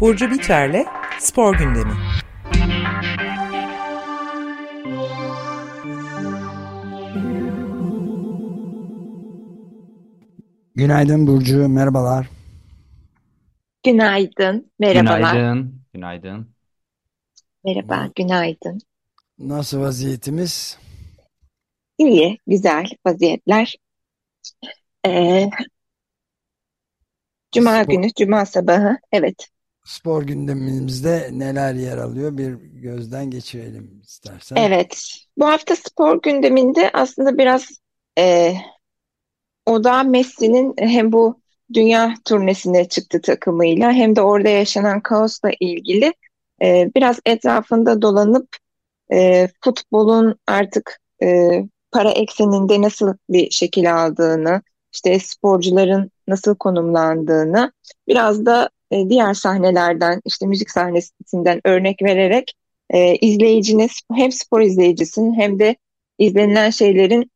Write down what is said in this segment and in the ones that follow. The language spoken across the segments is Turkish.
Burcu Biterle Spor Gündemi. Günaydın Burcu, merhabalar. Günaydın, merhabalar. Günaydın, günaydın. Merhaba, günaydın. Nasıl vaziyetimiz? İyi, güzel vaziyetler. Ee, Cuma Spor, günü, Cuma sabahı, evet. spor gündemimizde neler yer alıyor bir gözden geçirelim istersen. Evet, bu hafta spor gündeminde aslında biraz e, odağı Messi'nin hem bu dünya turnesine çıktı takımıyla hem de orada yaşanan kaosla ilgili e, biraz etrafında dolanıp e, futbolun artık e, para ekseninde nasıl bir şekil aldığını, işte sporcuların nasıl konumlandığını, biraz da e, diğer sahnelerden, işte müzik sahnesinden örnek vererek e, izleyicinin hem spor izleyicisinin hem de izlenilen şeylerin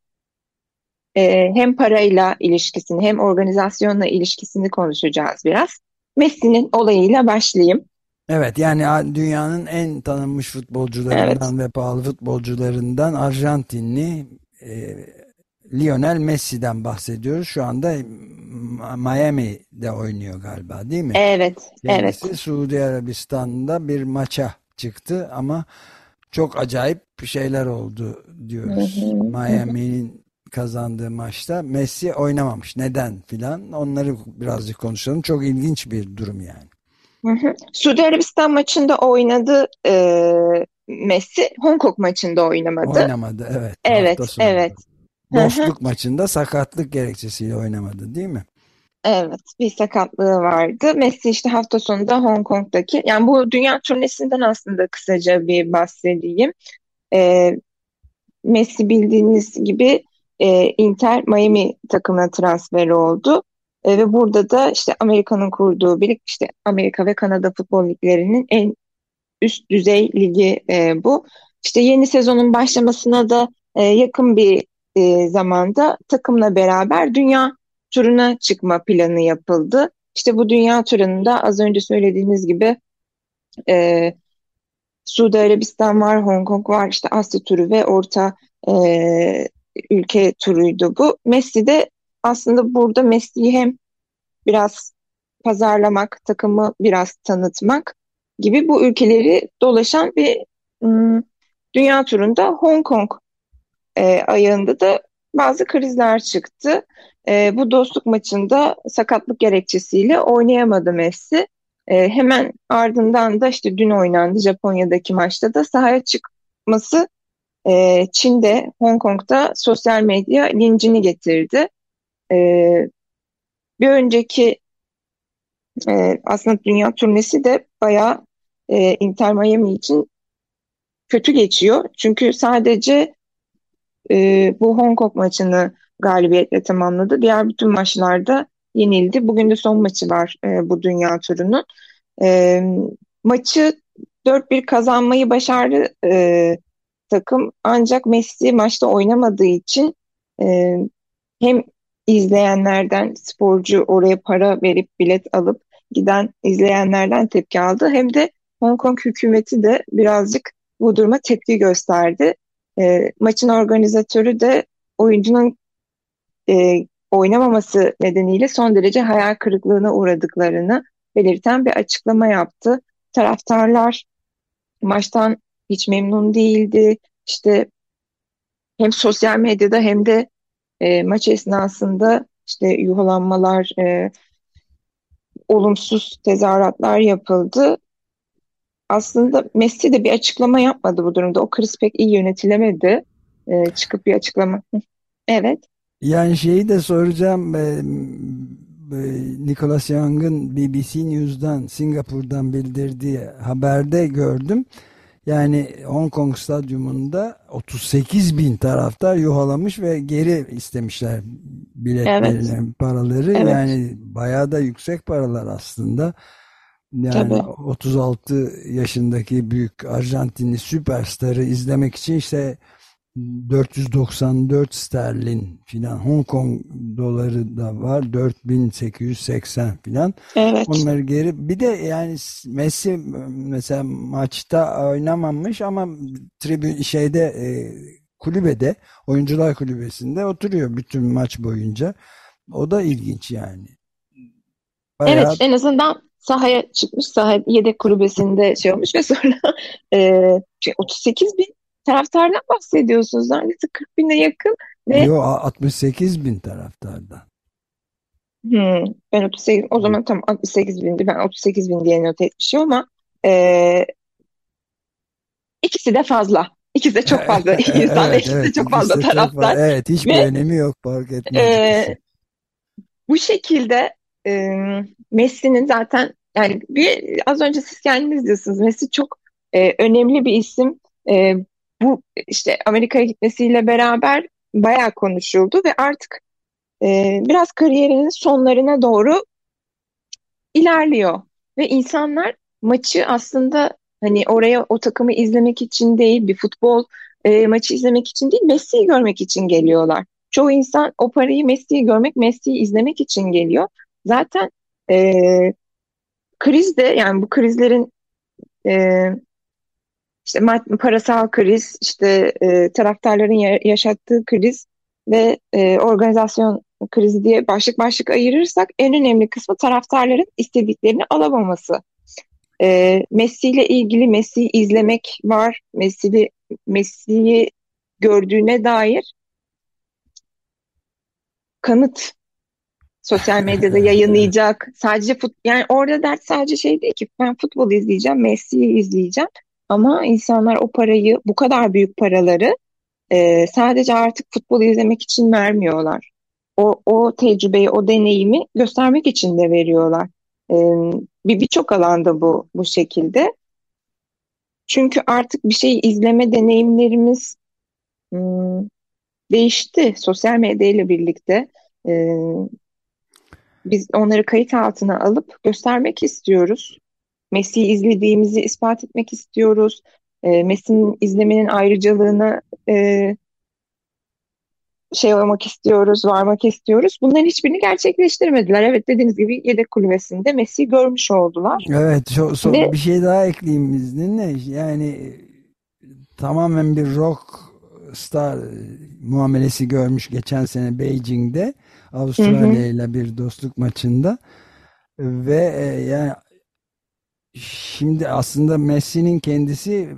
e, hem parayla ilişkisini hem organizasyonla ilişkisini konuşacağız biraz. Messi'nin olayıyla başlayayım. Evet yani dünyanın en tanınmış futbolcularından Evet. ve pahalı futbolcularından Arjantinli e, Lionel Messi'den bahsediyoruz. Şu anda Miami'de oynuyor galiba değil mi? Evet, evet. Kendisi Suudi Arabistan'da bir maça çıktı ama çok acayip şeyler oldu diyoruz. Miami'nin kazandığı maçta Messi oynamamış. Neden filan onları birazcık konuşalım. Çok ilginç bir durum yani. Hı hı. Suudi Arabistan maçında oynadı e, Messi, Hong Kong maçında oynamadı. Oynamadı evet Evet, evet. Dostluk maçında sakatlık gerekçesiyle oynamadı değil mi? Evet, bir sakatlığı vardı. Messi işte hafta sonunda Hong Kong'daki, yani bu dünya turnesinden aslında kısaca bir bahsedeyim. E, Messi bildiğiniz gibi e, Inter Miami takımına transfer oldu. E, ve burada da işte Amerika'nın kurduğu bir işte Amerika ve Kanada futbol liglerinin en üst düzey ligi e, bu. İşte yeni sezonun başlamasına da e, yakın bir e, zamanda takımla beraber dünya turuna çıkma planı yapıldı. İşte bu dünya turunda az önce söylediğiniz gibi e, Suudi Arabistan var, Hong Kong var, işte Asya turu ve orta e, ülke turuydu bu. Messi de aslında burada Messi'yi hem biraz pazarlamak, takımı biraz tanıtmak gibi bu ülkeleri dolaşan bir dünya turunda Hong Kong e, ayağında da bazı krizler çıktı. E, bu dostluk maçında sakatlık gerekçesiyle oynayamadı Messi. E, hemen ardından da işte dün oynandı Japonya'daki maçta da sahaya çıkması e, Çin'de, Hong Kong'da sosyal medya lincini getirdi. Bir önceki e, aslında dünya turnesi de bayağı e, Inter Miami için kötü geçiyor. Çünkü sadece e, bu Hong Kong maçını galibiyetle tamamladı. Diğer bütün maçlarda yenildi. Bugün de son maçı var e, bu dünya turunun. E, maçı 4-1 kazanmayı başardı e, takım. Ancak Messi maçta oynamadığı için e, hem izleyenlerden sporcu oraya para verip bilet alıp giden izleyenlerden tepki aldı. Hem de Hong Kong hükümeti de birazcık bu duruma tepki gösterdi. E, maçın organizatörü de oyuncunun e, oynamaması nedeniyle son derece hayal kırıklığına uğradıklarını belirten bir açıklama yaptı. Taraftarlar maçtan hiç memnun değildi. İşte hem sosyal medyada hem de e, maç esnasında işte yuhalanmalar, e, olumsuz tezahüratlar yapıldı. Aslında Messi de bir açıklama yapmadı bu durumda. O kriz pek iyi yönetilemedi. E, çıkıp bir açıklama. Evet. Yani şeyi de soracağım. e, e, Nicholas Young'ın BBC News'dan Singapur'dan bildirdiği haberde gördüm. Yani Hong Kong stadyumunda 38 bin taraftar yuhalamış ve geri istemişler biletlerini, paraları. Evet. Yani bayağı da yüksek paralar aslında. Yani Tabii. 36 yaşındaki büyük Arjantinli süperstarı izlemek için işte 494 sterlin filan. Hong Kong doları da var 4880 filan. Evet. onları geri bir de yani Messi mesela maçta oynamamış ama tribün şeyde e, kulübede oyuncular kulübesinde oturuyor bütün maç boyunca. O da ilginç yani. Evet bayağı en azından sahaya çıkmış saha yedek kulübesinde şey olmuş ve sonra e, 38 bin taraftardan bahsediyorsunuz. Neredeyse 40 bine yakın ve yo 68 bin taraftardan. Hmm, ben 38 o zaman tam 68 bindi. Ben 38 bin diye not etmişim ama e, ikisi de fazla. İkisi de çok fazla. İnsan ve evet ikisi de evet çok fazla de çok fazla. taraftar. Evet hiçbir ve önemi yok fark etmez e, bu şekilde e, Messi'nin zaten yani bir az önce siz kendiniz diyorsunuz. Messi çok e, önemli bir isim. E, bu işte Amerika'ya gitmesiyle beraber bayağı konuşuldu ve artık e, biraz kariyerinin sonlarına doğru ilerliyor. Ve insanlar maçı aslında hani oraya o takımı izlemek için değil, bir futbol e, maçı izlemek için değil, Messi'yi görmek için geliyorlar. Çoğu insan o parayı Messi'yi görmek, Messi'yi izlemek için geliyor. Zaten e, kriz yani bu krizlerin e, işte parasal kriz, işte e, taraftarların ya- yaşattığı kriz ve e, organizasyon krizi diye başlık başlık ayırırsak en önemli kısmı taraftarların istediklerini alamaması. E, Messi ile ilgili Messi'yi izlemek var. Messi'yi Messi'yi gördüğüne dair kanıt sosyal medyada yayınlayacak. Sadece fut yani orada dert sadece şey değil ki ben futbol izleyeceğim, Messi'yi izleyeceğim. Ama insanlar o parayı, bu kadar büyük paraları e, sadece artık futbol izlemek için vermiyorlar. O, o tecrübeyi, o deneyimi göstermek için de veriyorlar. E, bir birçok alanda bu bu şekilde. Çünkü artık bir şey izleme deneyimlerimiz hmm, değişti sosyal medya ile birlikte. E, biz onları kayıt altına alıp göstermek istiyoruz. Messi'yi izlediğimizi ispat etmek istiyoruz. E, Messi'nin izlemenin ayrıcalığına e, şey olmak istiyoruz, varmak istiyoruz. Bunların hiçbirini gerçekleştirmediler. Evet dediğiniz gibi yedek kulübesinde Messi'yi görmüş oldular. Evet, so- so- Ve bir şey daha ekleyeyim izninle. Yani e, tamamen bir rock star e, muamelesi görmüş geçen sene Beijing'de Avustralya ile bir dostluk maçında ve e, yani şimdi aslında Messi'nin kendisi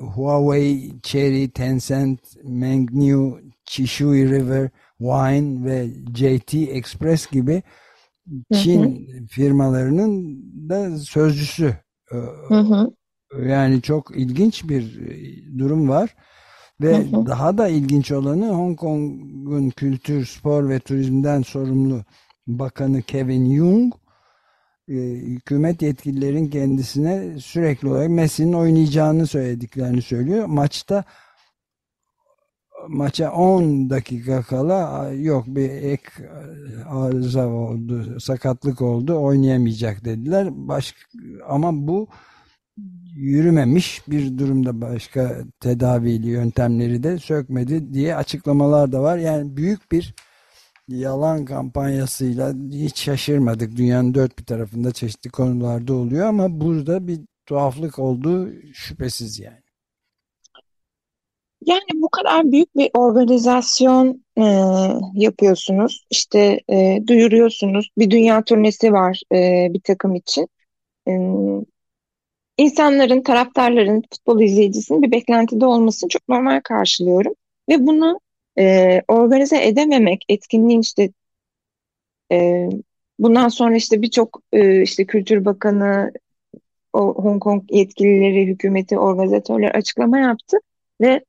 Huawei, Chery, Tencent, Mengniu, Chishui River, Wine ve JT Express gibi hı hı, Çin firmalarının da sözcüsü. Ee, hı hı, Yani çok ilginç bir durum var. hı Ve hı, daha da ilginç olanı Hong Kong'un kültür, spor ve turizmden sorumlu bakanı Kevin Young e, hükümet yetkililerin kendisine sürekli olarak Messi'nin oynayacağını söylediklerini söylüyor. Maçta maça 10 dakika kala yok bir ek arıza oldu, sakatlık oldu, oynayamayacak dediler. Baş, ama bu yürümemiş bir durumda başka tedavili yöntemleri de sökmedi diye açıklamalar da var. Yani büyük bir yalan kampanyasıyla hiç şaşırmadık. Dünyanın dört bir tarafında çeşitli konularda oluyor ama burada bir tuhaflık olduğu şüphesiz yani. Yani bu kadar büyük bir organizasyon e, yapıyorsunuz. İşte e, duyuruyorsunuz. Bir dünya turnesi var e, bir takım için. E, insanların, taraftarların, futbol izleyicisinin bir beklentide olmasını çok normal karşılıyorum. Ve bunu e, organize edememek, etkinliğin işte e, bundan sonra işte birçok e, işte Kültür Bakanı, o Hong Kong yetkilileri, hükümeti, organizatörler açıklama yaptı ve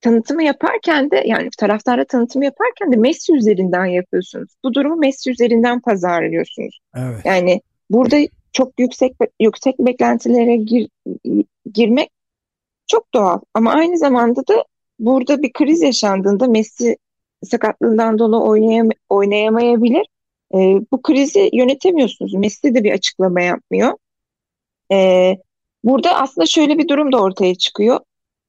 tanıtımı yaparken de yani taraftara tanıtımı yaparken de Messi üzerinden yapıyorsunuz. Bu durumu Messi üzerinden pazarlıyorsunuz. Evet. Yani burada çok yüksek yüksek beklentilere gir, girmek çok doğal. Ama aynı zamanda da burada bir kriz yaşandığında Messi sakatlığından dolayı oynayam oynayamayabilir. E, bu krizi yönetemiyorsunuz. Messi de bir açıklama yapmıyor. E, burada aslında şöyle bir durum da ortaya çıkıyor.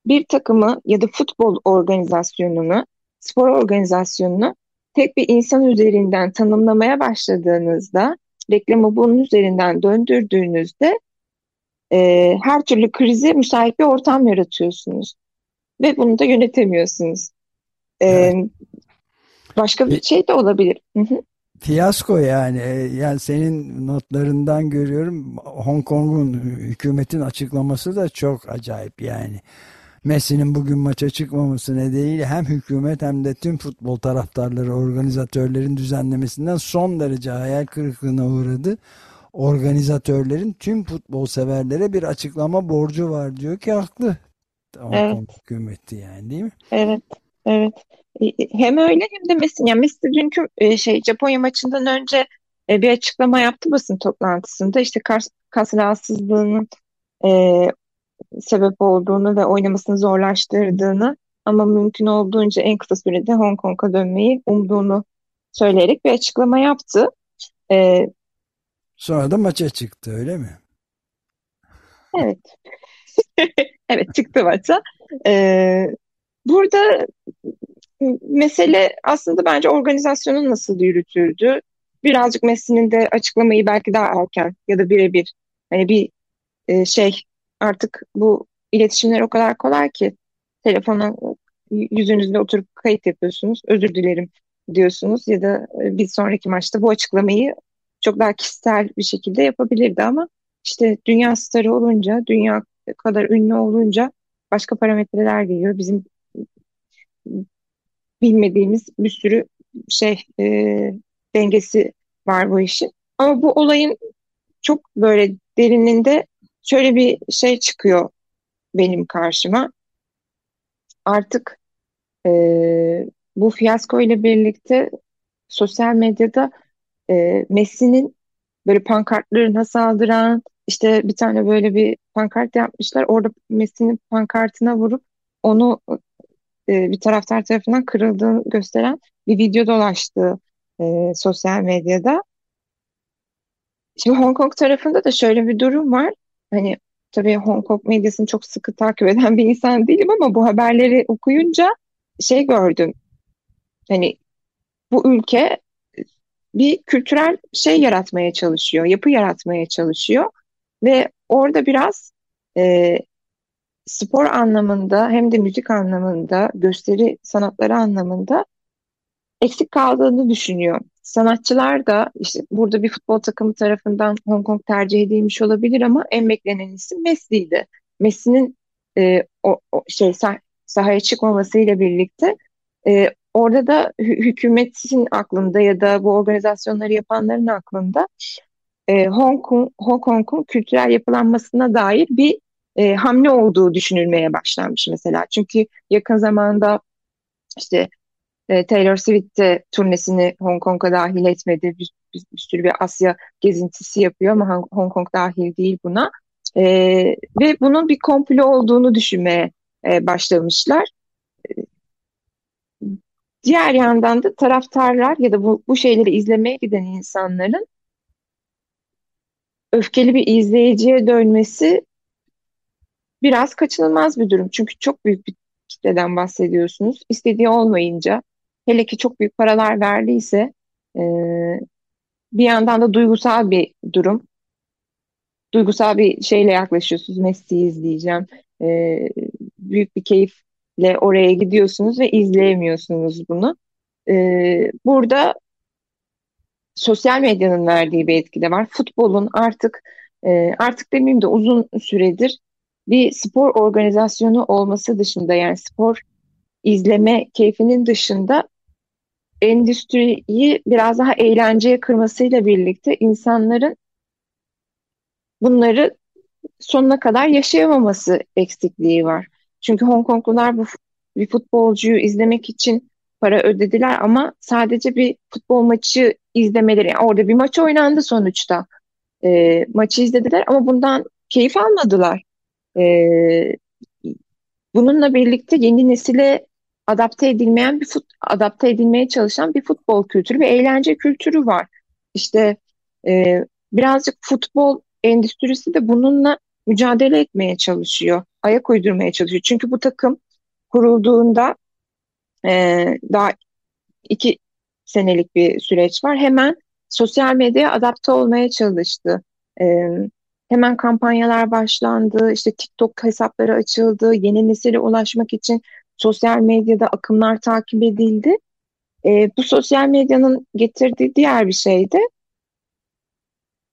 bir takımı ya da futbol organizasyonunu, spor organizasyonunu tek bir insan üzerinden tanımlamaya başladığınızda, reklamı bunun üzerinden döndürdüğünüzde e, her türlü krize müsait bir ortam yaratıyorsunuz. Ve bunu da yönetemiyorsunuz. E, evet. Başka bir şey de olabilir. Hı hı. Fiyasko yani. E, yani senin notlarından görüyorum Hong Kong'un hükümetin açıklaması da çok acayip yani. Messi'nin bugün maça çıkmaması nedeniyle hem hükümet hem de tüm futbol taraftarları, organizatörlerin düzenlemesinden son derece hayal kırıklığına uğradı. Organizatörlerin tüm futbol severlere bir açıklama borcu var diyor ki haklı. Evet. Hükümeti yani değil mi? Evet. Evet. E, e, hem öyle hem de Messi. Yani Messi dünkü e, şey Japonya maçından önce bir açıklama yaptı basın toplantısında. İşte kas, kas rahatsızlığının e, sebep olduğunu ve oynamasını zorlaştırdığını ama mümkün olduğunca en kısa sürede Hong Kong'a dönmeyi umduğunu söyleyerek bir açıklama yaptı. Ee, Sonra da maça çıktı öyle mi? Evet. evet çıktı maça. Ee, burada mesele aslında bence organizasyonun nasıl yürütüldü. Birazcık Messi'nin de açıklamayı belki daha erken ya da birebir hani bir e, şey artık bu iletişimler o kadar kolay ki telefona yüzünüzle oturup kayıt yapıyorsunuz. Özür dilerim diyorsunuz ya da e, bir sonraki maçta bu açıklamayı çok daha kişisel bir şekilde yapabilirdi ama işte dünya starı olunca, dünya kadar ünlü olunca başka parametreler geliyor. Bizim bilmediğimiz bir sürü şey e, dengesi var bu işin. Ama bu olayın çok böyle derininde şöyle bir şey çıkıyor benim karşıma. Artık e, bu fiyasko ile birlikte sosyal medyada e, Messi'nin böyle pankartlarına saldıran işte bir tane böyle bir pankart yapmışlar. Orada Messi'nin pankartına vurup onu e, bir taraftar tarafından kırıldığını gösteren bir video dolaştı e, sosyal medyada. Şimdi Hong Kong tarafında da şöyle bir durum var. Hani tabii Hong Kong medyasını çok sıkı takip eden bir insan değilim ama bu haberleri okuyunca şey gördüm. Hani bu ülke bir kültürel şey yaratmaya çalışıyor, yapı yaratmaya çalışıyor ve orada biraz e, spor anlamında hem de müzik anlamında, gösteri sanatları anlamında eksik kaldığını düşünüyor. Sanatçılar da işte burada bir futbol takımı tarafından Hong Kong tercih edilmiş olabilir ama en beklenen isim Messi'ydi. Messi'nin e, o, o şey sah sahaya çıkmamasıyla birlikte e, orada da hü hükümetin aklında ya da bu organizasyonları yapanların aklında e, Hong Kong Hong Kong'un kültürel yapılanmasına dair bir e, hamle olduğu düşünülmeye başlanmış mesela. Çünkü yakın zamanda işte e, Taylor Swift de turnesini Hong Kong'a dahil etmedi. Bir, bir, bir sürü bir Asya gezintisi yapıyor ama Hong Kong dahil değil buna. E, ve bunun bir komplo olduğunu düşünmeye e, başlamışlar. Diğer yandan da taraftarlar ya da bu, bu şeyleri izlemeye giden insanların öfkeli bir izleyiciye dönmesi biraz kaçınılmaz bir durum. Çünkü çok büyük bir kitleden bahsediyorsunuz. İstediği olmayınca hele ki çok büyük paralar verdiyse e, bir yandan da duygusal bir durum. Duygusal bir şeyle yaklaşıyorsunuz. Messi'yi izleyeceğim. E, büyük bir keyifle oraya gidiyorsunuz ve izleyemiyorsunuz bunu. E, burada sosyal medyanın verdiği bir etki de var. Futbolun artık e, artık demeyeyim de uzun süredir bir spor organizasyonu olması dışında yani spor izleme keyfinin dışında endüstriyi biraz daha eğlenceye kırmasıyla birlikte insanların bunları sonuna kadar yaşayamaması eksikliği var. Çünkü Hong Konglular bu bir futbolcuyu izlemek için para ödediler ama sadece bir futbol maçı izlemeleri, yani orada bir maç oynandı sonuçta. E, maçı izlediler ama bundan keyif almadılar. E, bununla birlikte yeni nesile adapte edilmeyen bir fut, adapte edilmeye çalışan bir futbol kültürü ve eğlence kültürü var. İşte e, birazcık futbol endüstrisi de bununla mücadele etmeye çalışıyor. ayak uydurmaya çalışıyor. Çünkü bu takım kurulduğunda e, daha iki senelik bir süreç var. Hemen sosyal medyaya adapte olmaya çalıştı. E, hemen kampanyalar başlandı, işte TikTok hesapları açıldı, yeni nesile ulaşmak için sosyal medyada akımlar takip edildi. E, bu sosyal medyanın getirdiği diğer bir şey de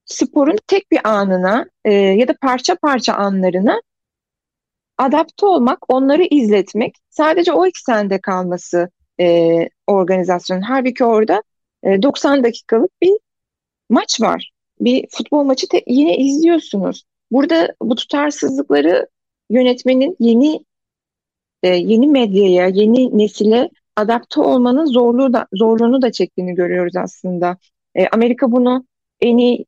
sporun tek bir anına e, ya da parça parça anlarına adapte olmak, onları izletmek, sadece o eksende kalması e, organizasyonun. Halbuki orada e, 90 dakikalık bir maç var. Bir futbol maçı te- yine izliyorsunuz. Burada bu tutarsızlıkları yönetmenin yeni e, yeni medyaya, yeni nesile adapte olmanın zorluğu da zorluğunu da çektiğini görüyoruz aslında. E, Amerika bunu en iyi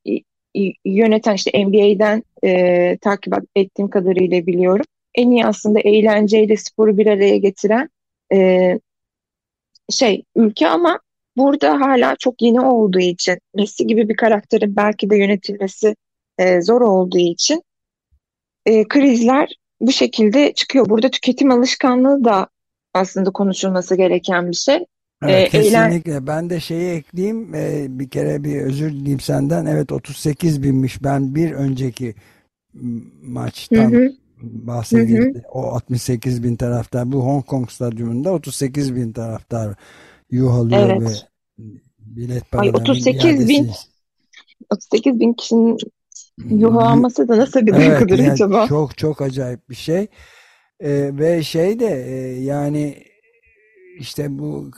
yöneten işte NBA'den e, takip ettiğim kadarıyla biliyorum. En iyi aslında eğlenceyle sporu bir araya getiren e, şey ülke ama burada hala çok yeni olduğu için Messi gibi bir karakterin belki de yönetilmesi e, zor olduğu için e, krizler bu şekilde çıkıyor. Burada tüketim alışkanlığı da aslında konuşulması gereken bir şey. Evet, ee, kesinlikle. Eğlen... Ben de şeyi ekleyeyim. Ee, bir kere bir özür dileyim senden. Evet 38 binmiş. Ben bir önceki maçtan hı hı. Bahsedildi. Hı hı. O 68 bin taraftar. Bu Hong Kong stadyumunda 38 bin taraftar yuhalıyor evet. ve bilet paralarının Ay, 38 bin 38 bin kişinin yuhalanması da nasıl bir evet, duygudur yani acaba? Çok çok acayip bir şey. Ee, ve şey de e, yani işte bu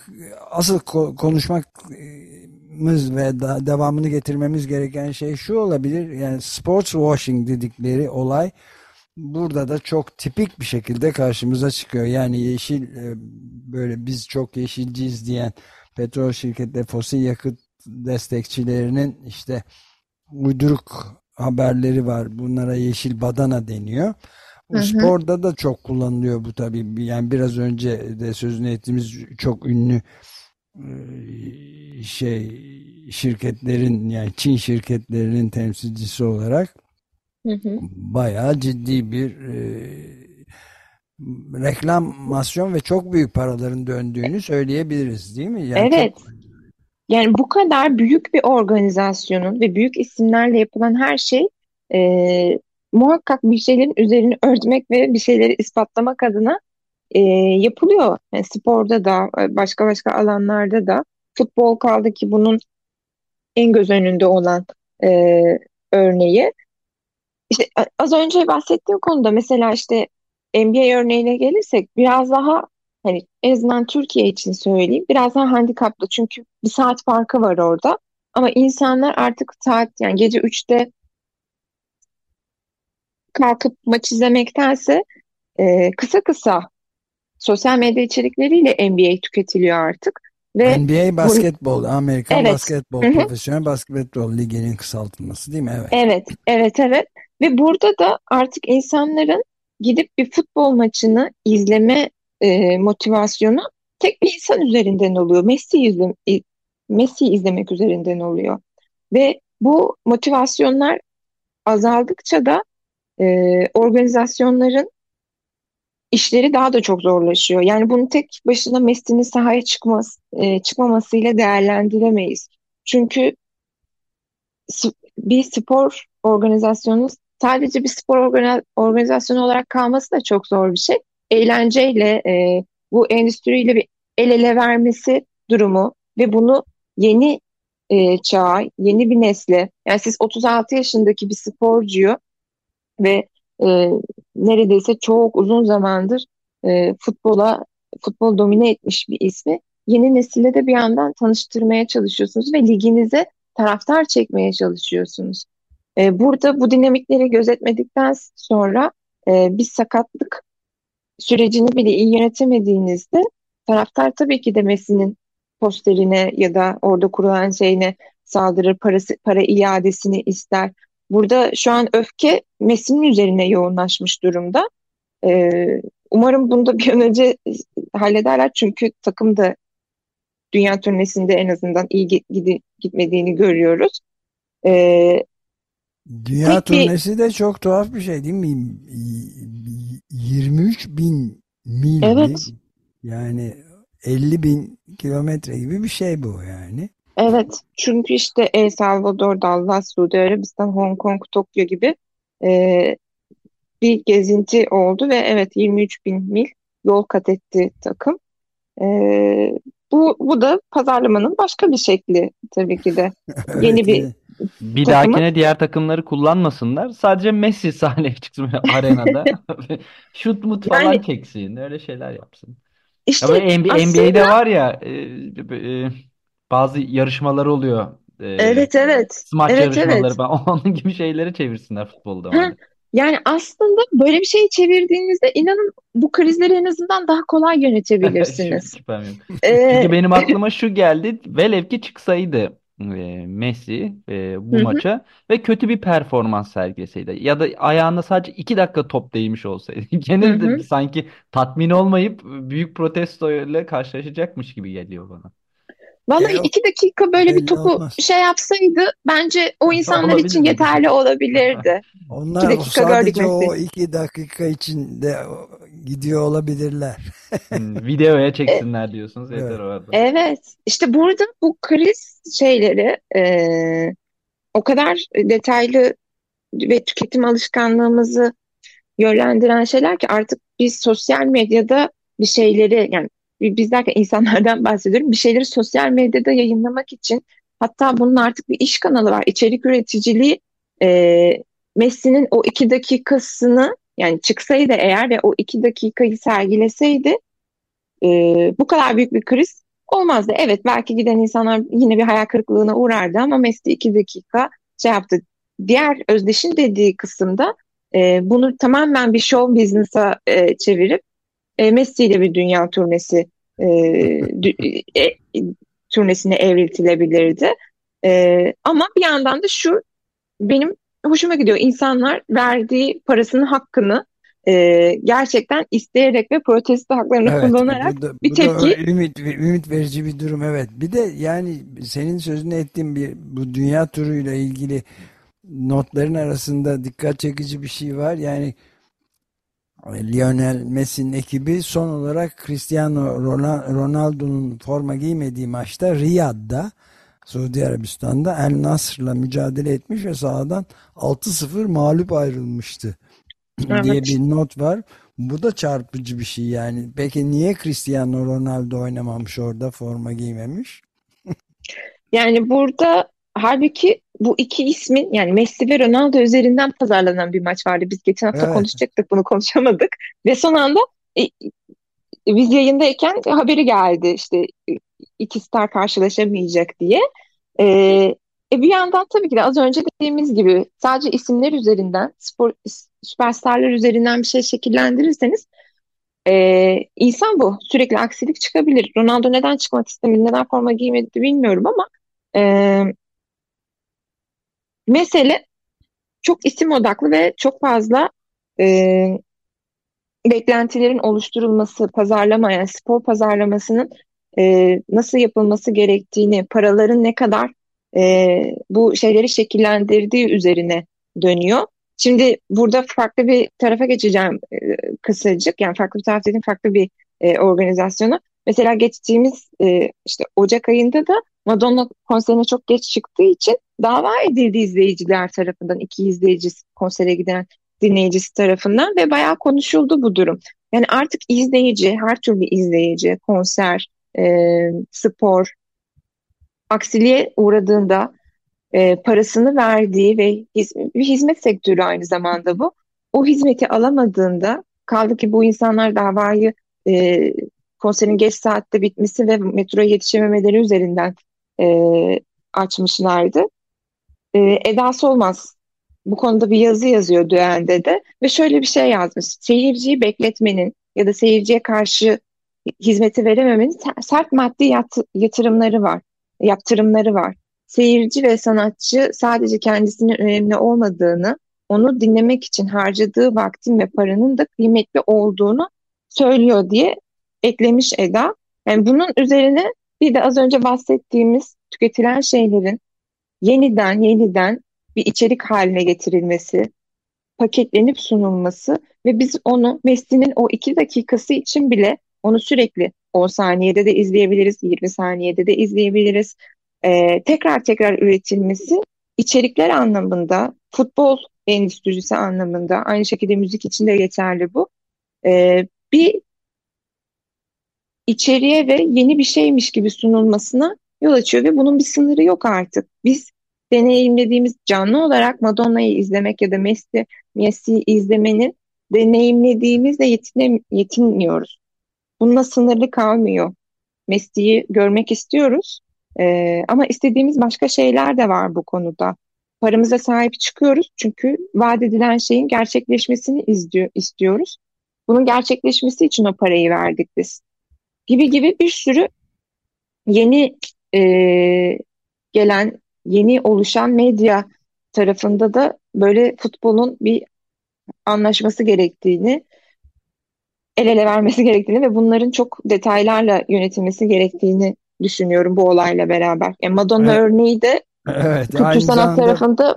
asıl konuşmamız ve da, devamını getirmemiz gereken şey şu olabilir. Yani sports washing dedikleri olay burada da çok tipik bir şekilde karşımıza çıkıyor. Yani yeşil e, böyle biz çok yeşilciyiz diyen petrol şirketleri fosil yakıt destekçilerinin işte uyduruk haberleri var. Bunlara yeşil badana deniyor. Hı hı. Sporda da çok kullanılıyor bu tabii. Yani biraz önce de sözünü ettiğimiz çok ünlü e, şey şirketlerin yani Çin şirketlerinin temsilcisi olarak hı hı. bayağı ciddi bir e, reklamasyon ve çok büyük paraların döndüğünü söyleyebiliriz değil mi? Yani evet. Çok... Yani bu kadar büyük bir organizasyonun ve büyük isimlerle yapılan her şey e, muhakkak bir şeylerin üzerini örtmek ve bir şeyleri ispatlamak adına e, yapılıyor. Yani sporda da e, başka başka alanlarda da futbol kaldı ki bunun en göz önünde olan e, örneği. İşte az önce bahsettiğim konuda mesela işte NBA örneğine gelirsek biraz daha hani en azından Türkiye için söyleyeyim biraz daha handikaplı çünkü bir saat farkı var orada ama insanlar artık saat yani gece 3'te kalkıp maç izlemektense e, kısa kısa sosyal medya içerikleriyle NBA tüketiliyor artık. Ve NBA basketbol, Amerikan evet. basketbol, profesyonel basketbol liginin kısaltılması değil mi? Evet. Evet, evet, evet. Ve burada da artık insanların gidip bir futbol maçını izleme e, motivasyonu tek bir insan üzerinden oluyor. Messi izle, Messi izlemek üzerinden oluyor. Ve bu motivasyonlar azaldıkça da e, organizasyonların işleri daha da çok zorlaşıyor. Yani bunu tek başına Messi'nin sahaya çıkması, e, çıkmamasıyla değerlendiremeyiz. Çünkü bir spor organizasyonu sadece bir spor organizasyonu olarak kalması da çok zor bir şey. Eğlenceyle e, bu endüstriyle bir el ele vermesi durumu ve bunu yeni e, çağa, yeni bir nesle, yani siz 36 yaşındaki bir sporcuyu ve e, neredeyse çok uzun zamandır e, futbola futbol domine etmiş bir ismi yeni nesille de bir yandan tanıştırmaya çalışıyorsunuz ve liginize taraftar çekmeye çalışıyorsunuz. E, burada bu dinamikleri gözetmedikten sonra e, bir sakatlık sürecini bile iyi yönetemediğinizde taraftar tabii ki de Messi'nin posterine ya da orada kurulan şeyine saldırır, parası, para iadesini ister. Burada şu an öfke Messi'nin üzerine yoğunlaşmış durumda. Ee, umarım bunu da bir an önce hallederler çünkü takım da dünya turnesinde en azından iyi gidi, gitmediğini görüyoruz. Ee, dünya turnesi bir... de çok tuhaf bir şey değil mi? 23 bin mil Evet. Yani 50 bin kilometre gibi bir şey bu yani. Evet. Çünkü işte El Salvador, Dallas, Suudi Arabistan, Hong Kong, Tokyo gibi e, bir gezinti oldu ve evet 23 bin mil yol kat etti takım. E, bu, bu da pazarlamanın başka bir şekli tabii ki de. Evet, Yeni bir. Bir takımı. dahakine diğer takımları kullanmasınlar. Sadece Messi sahneye çıksın arenada. Şut mut falan Yani çeksin. Öyle şeyler yapsın. Ya işte böyle NBA, aslında NBA'de var ya e, e, bazı yarışmalar oluyor. E, evet evet smaç evet yarışmaları evet. falan. Onun gibi şeyleri çevirsinler futbolda Ha, yani aslında böyle bir şey çevirdiğinizde inanın bu krizleri en azından daha kolay yönetebilirsiniz. şüphem yok. Ee, Çünkü benim aklıma şu geldi. Velev ki çıksaydı e, Messi e, bu hı hı, maça ve kötü bir performans sergileseydi ya da ayağına sadece iki dakika top değmiş olsaydı hı gene de hı. sanki tatmin olmayıp büyük protestoyla karşılaşacakmış gibi geliyor bana. Vallahi E, o iki dakika böyle bir belli topu olmaz. şey yapsaydı bence o insanlar Olabilir için mi? yeterli olabilirdi. İki Onlar o dakika gördük sadece o Messi. iki dakika içinde o- gidiyor olabilirler. Hmm, videoya çeksinler diyorsunuz yeter Evet. orada. evet işte burada bu kriz şeyleri e, o kadar detaylı ve tüketim alışkanlığımızı yönlendiren şeyler ki artık biz sosyal medyada bir şeyleri yani biz derken insanlardan bahsediyorum bir şeyleri sosyal medyada yayınlamak için hatta bunun artık bir iş kanalı var içerik üreticiliği e, Messi'nin o iki dakikasını yani çıksaydı eğer ve o iki dakikayı sergileseydi e, bu kadar büyük bir kriz olmazdı. Evet belki giden insanlar yine bir hayal kırıklığına uğrardı ama Messi iki dakika şey yaptı. Diğer Özdeş'in dediği kısımda e, bunu tamamen bir show business'a e, çevirip e, Messi ile bir dünya turnesi e, e, turnesine evriltilebilirdi. E, ama bir yandan da şu benim hoşuma gidiyor. İnsanlar verdiği parasının hakkını e, gerçekten isteyerek ve protesto haklarını Evet, kullanarak bu da, bir bu da tepki ümit, ümit verici bir durum. Evet. Bir de yani senin sözünü ettiğin bir bu dünya turuyla ilgili notların arasında dikkat çekici bir şey var. Yani Lionel Messi'nin ekibi son olarak Cristiano Ronaldo'nun forma giymediği maçta Riyad'da Suudi Arabistan'da El Nasr'la mücadele etmiş ve sahadan 6-0 mağlup ayrılmıştı diye evet. bir not var. Bu da çarpıcı bir şey yani. Peki niye Cristiano Ronaldo oynamamış orada forma giymemiş? Yani burada halbuki bu iki ismin yani Messi ve Ronaldo üzerinden pazarlanan bir maç vardı. Biz geçen hafta Evet. konuşacaktık bunu konuşamadık ve son anda e, biz yayındayken haberi geldi işte e, iki star karşılaşamayacak diye. E, e bir yandan tabii ki de az önce dediğimiz gibi sadece isimler üzerinden spor süperstarlar üzerinden bir şey şekillendirirseniz e, insan bu. Sürekli aksilik çıkabilir. Ronaldo neden çıkmak istemedi, neden forma giymedi bilmiyorum ama e, mesele çok isim odaklı ve çok fazla e, beklentilerin oluşturulması, pazarlama yani spor pazarlamasının e, nasıl yapılması gerektiğini, paraların ne kadar e, bu şeyleri şekillendirdiği üzerine dönüyor. Şimdi burada farklı bir tarafa geçeceğim e, kısacık. Yani farklı bir taraf dediğim farklı bir e, organizasyona. Mesela geçtiğimiz e, işte Ocak ayında da Madonna konserine çok geç çıktığı için dava edildi izleyiciler tarafından. iki izleyici konsere giden dinleyicisi tarafından ve bayağı konuşuldu bu durum. Yani artık izleyici, her türlü izleyici, konser, e, spor aksiliğe uğradığında e, parasını verdiği ve hiz, bir hizmet sektörü aynı zamanda bu. O hizmeti alamadığında kaldı ki bu insanlar davayı e, konserin geç saatte bitmesi ve metroya yetişememeleri üzerinden e, açmışlardı. E, edası olmaz. Bu konuda bir yazı yazıyor Düğen'de de ve şöyle bir şey yazmış. Seyirciyi bekletmenin ya da seyirciye karşı hizmeti verememenin sert maddi yat yatırımları var, yaptırımları var. Seyirci ve sanatçı sadece kendisinin önemli olmadığını, onu dinlemek için harcadığı vaktin ve paranın da kıymetli olduğunu söylüyor diye eklemiş Eda. Yani bunun üzerine bir de az önce bahsettiğimiz tüketilen şeylerin yeniden yeniden bir içerik haline getirilmesi, paketlenip sunulması ve biz onu Messi'nin o iki dakikası için bile onu sürekli 10 saniyede de izleyebiliriz, 20 saniyede de izleyebiliriz. Ee, tekrar tekrar üretilmesi içerikler anlamında, futbol endüstrisi anlamında, aynı şekilde müzik için de geçerli bu. Ee, bir içeriye ve yeni bir şeymiş gibi sunulmasına yol açıyor ve bunun bir sınırı yok artık. Biz deneyimlediğimiz canlı olarak Madonna'yı izlemek ya da Messi, Messi'yi izlemenin deneyimlediğimizle yetine, yetinmiyoruz. Bununla sınırlı kalmıyor. Messi'yi görmek istiyoruz ee, ama istediğimiz başka şeyler de var bu konuda. Paramıza sahip çıkıyoruz çünkü vaat edilen şeyin gerçekleşmesini izliyor, istiyoruz. Bunun gerçekleşmesi için o parayı verdik biz. Gibi gibi bir sürü yeni e, gelen, yeni oluşan medya tarafında da böyle futbolun bir anlaşması gerektiğini, el ele vermesi gerektiğini ve bunların çok detaylarla yönetilmesi gerektiğini düşünüyorum bu olayla beraber. Yani Madonna Evet. örneği de Evet, kültür aynı sanat tarafında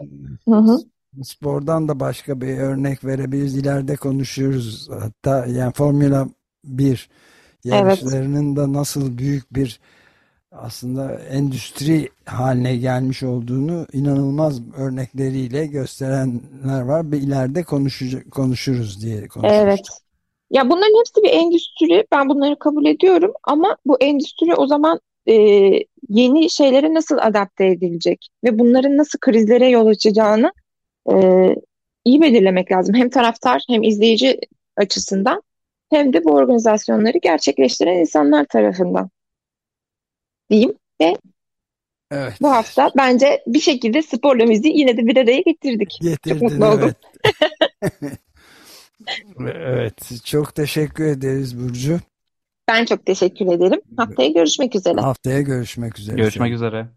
hı hı. spordan da başka bir örnek verebiliriz. İleride konuşuyoruz. Hatta yani Formula 1 yarışlarının da nasıl büyük bir aslında endüstri haline gelmiş olduğunu inanılmaz örnekleriyle gösterenler var. Bir ileride konuşuruz diye Evet. Ya bunların hepsi bir endüstri. Ben bunları kabul ediyorum ama bu endüstri o zaman e, yeni şeylere nasıl adapte edilecek ve bunların nasıl krizlere yol açacağını e, iyi belirlemek lazım. Hem taraftar hem izleyici açısından hem de bu organizasyonları gerçekleştiren insanlar tarafından diyeyim. Ve Evet. bu hafta bence bir şekilde sporla müziği yine de bir araya getirdik. Çok Getirdin mutlu oldum. evet. Evet. Çok teşekkür ederiz Burcu. Ben çok teşekkür ederim. Haftaya görüşmek üzere. Haftaya görüşmek üzere. Görüşmek üzere.